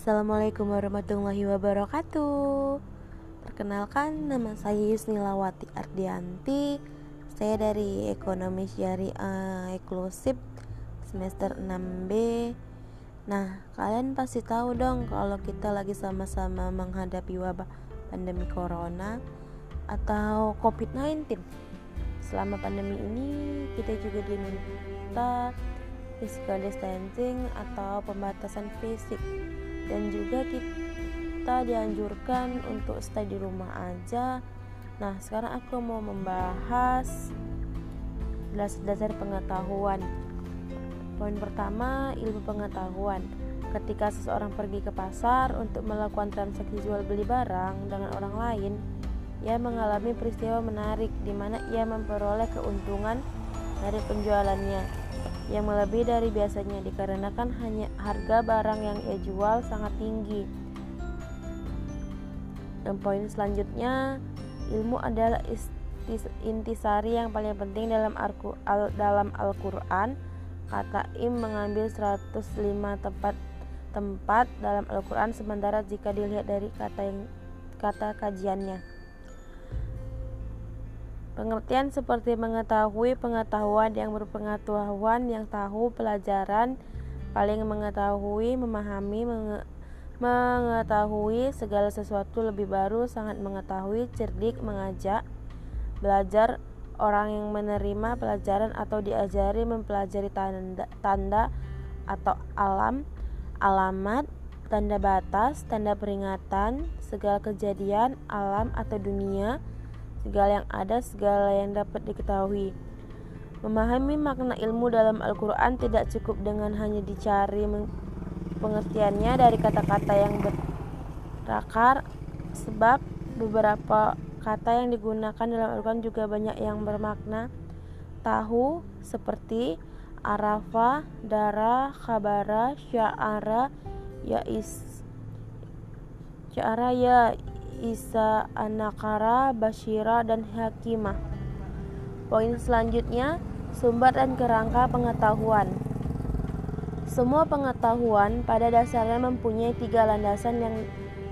Assalamualaikum warahmatullahi wabarakatuh. Perkenalkan nama saya Yusnilawati Ardianti. Saya dari Ekonomi Syariah Eksklusif semester 6B Nah kalian pasti tahu dong kalau kita lagi sama-sama menghadapi wabah pandemi corona Atau COVID-19 Selama pandemi ini kita juga diminta physical distancing atau pembatasan fisik dan juga kita dianjurkan untuk stay di rumah aja. Nah sekarang aku mau membahas dasar-dasar pengetahuan. Poin pertama ilmu pengetahuan. Ketika seseorang pergi ke pasar untuk melakukan transaksi jual beli barang dengan orang lain ia mengalami peristiwa menarik di mana ia memperoleh keuntungan dari penjualannya yang melebihi dari biasanya dikarenakan hanya harga barang yang ia jual sangat tinggi. Dan poin selanjutnya, ilmu adalah intisari yang paling penting dalam al dalam Al-Qur'an. Kata Im mengambil 105 tempat tempat dalam Al-Qur'an sementara jika dilihat dari kata yang kata kajiannya. Pengertian seperti mengetahui pengetahuan yang berpengetahuan yang tahu pelajaran paling mengetahui memahami menge mengetahui segala sesuatu lebih baru sangat mengetahui cerdik mengajak belajar orang yang menerima pelajaran atau diajari mempelajari tanda, tanda atau alam alamat tanda batas tanda peringatan segala kejadian alam atau dunia segala yang ada, segala yang dapat diketahui. Memahami makna ilmu dalam Al-Quran tidak cukup dengan hanya dicari pengertiannya dari kata-kata yang berakar, sebab beberapa kata yang digunakan dalam Al-Quran juga banyak yang bermakna tahu seperti arafa, dara, khabara, sya'ara, ya'is, sya'ara, ya Isa Anakara, Bashira, dan Hakimah. Poin selanjutnya, sumber dan kerangka pengetahuan. Semua pengetahuan pada dasarnya mempunyai tiga landasan yang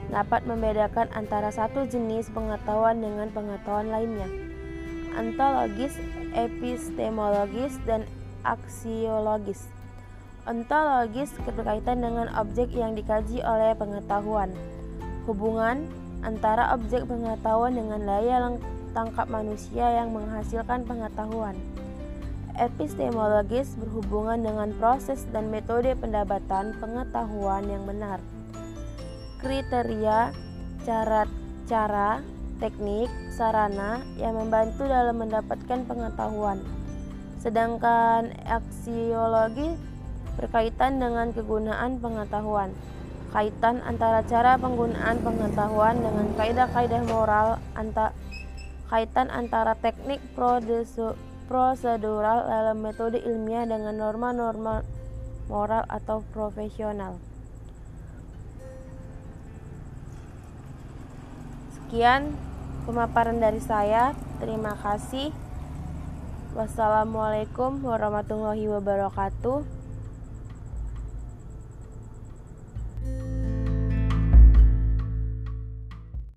dapat membedakan antara satu jenis pengetahuan dengan pengetahuan lainnya. Ontologis, epistemologis, dan aksiologis. Ontologis berkaitan dengan objek yang dikaji oleh pengetahuan. Hubungan antara objek pengetahuan dengan daya tangkap manusia yang menghasilkan pengetahuan. Epistemologis berhubungan dengan proses dan metode pendapatan pengetahuan yang benar. Kriteria, cara-cara, teknik, sarana yang membantu dalam mendapatkan pengetahuan. Sedangkan aksiologi berkaitan dengan kegunaan pengetahuan kaitan antara cara penggunaan pengetahuan dengan kaidah-kaidah moral anta, kaitan antara teknik prosedural dalam metode ilmiah dengan norma-norma moral atau profesional. Sekian pemaparan dari saya. Terima kasih. Wassalamualaikum warahmatullahi wabarakatuh.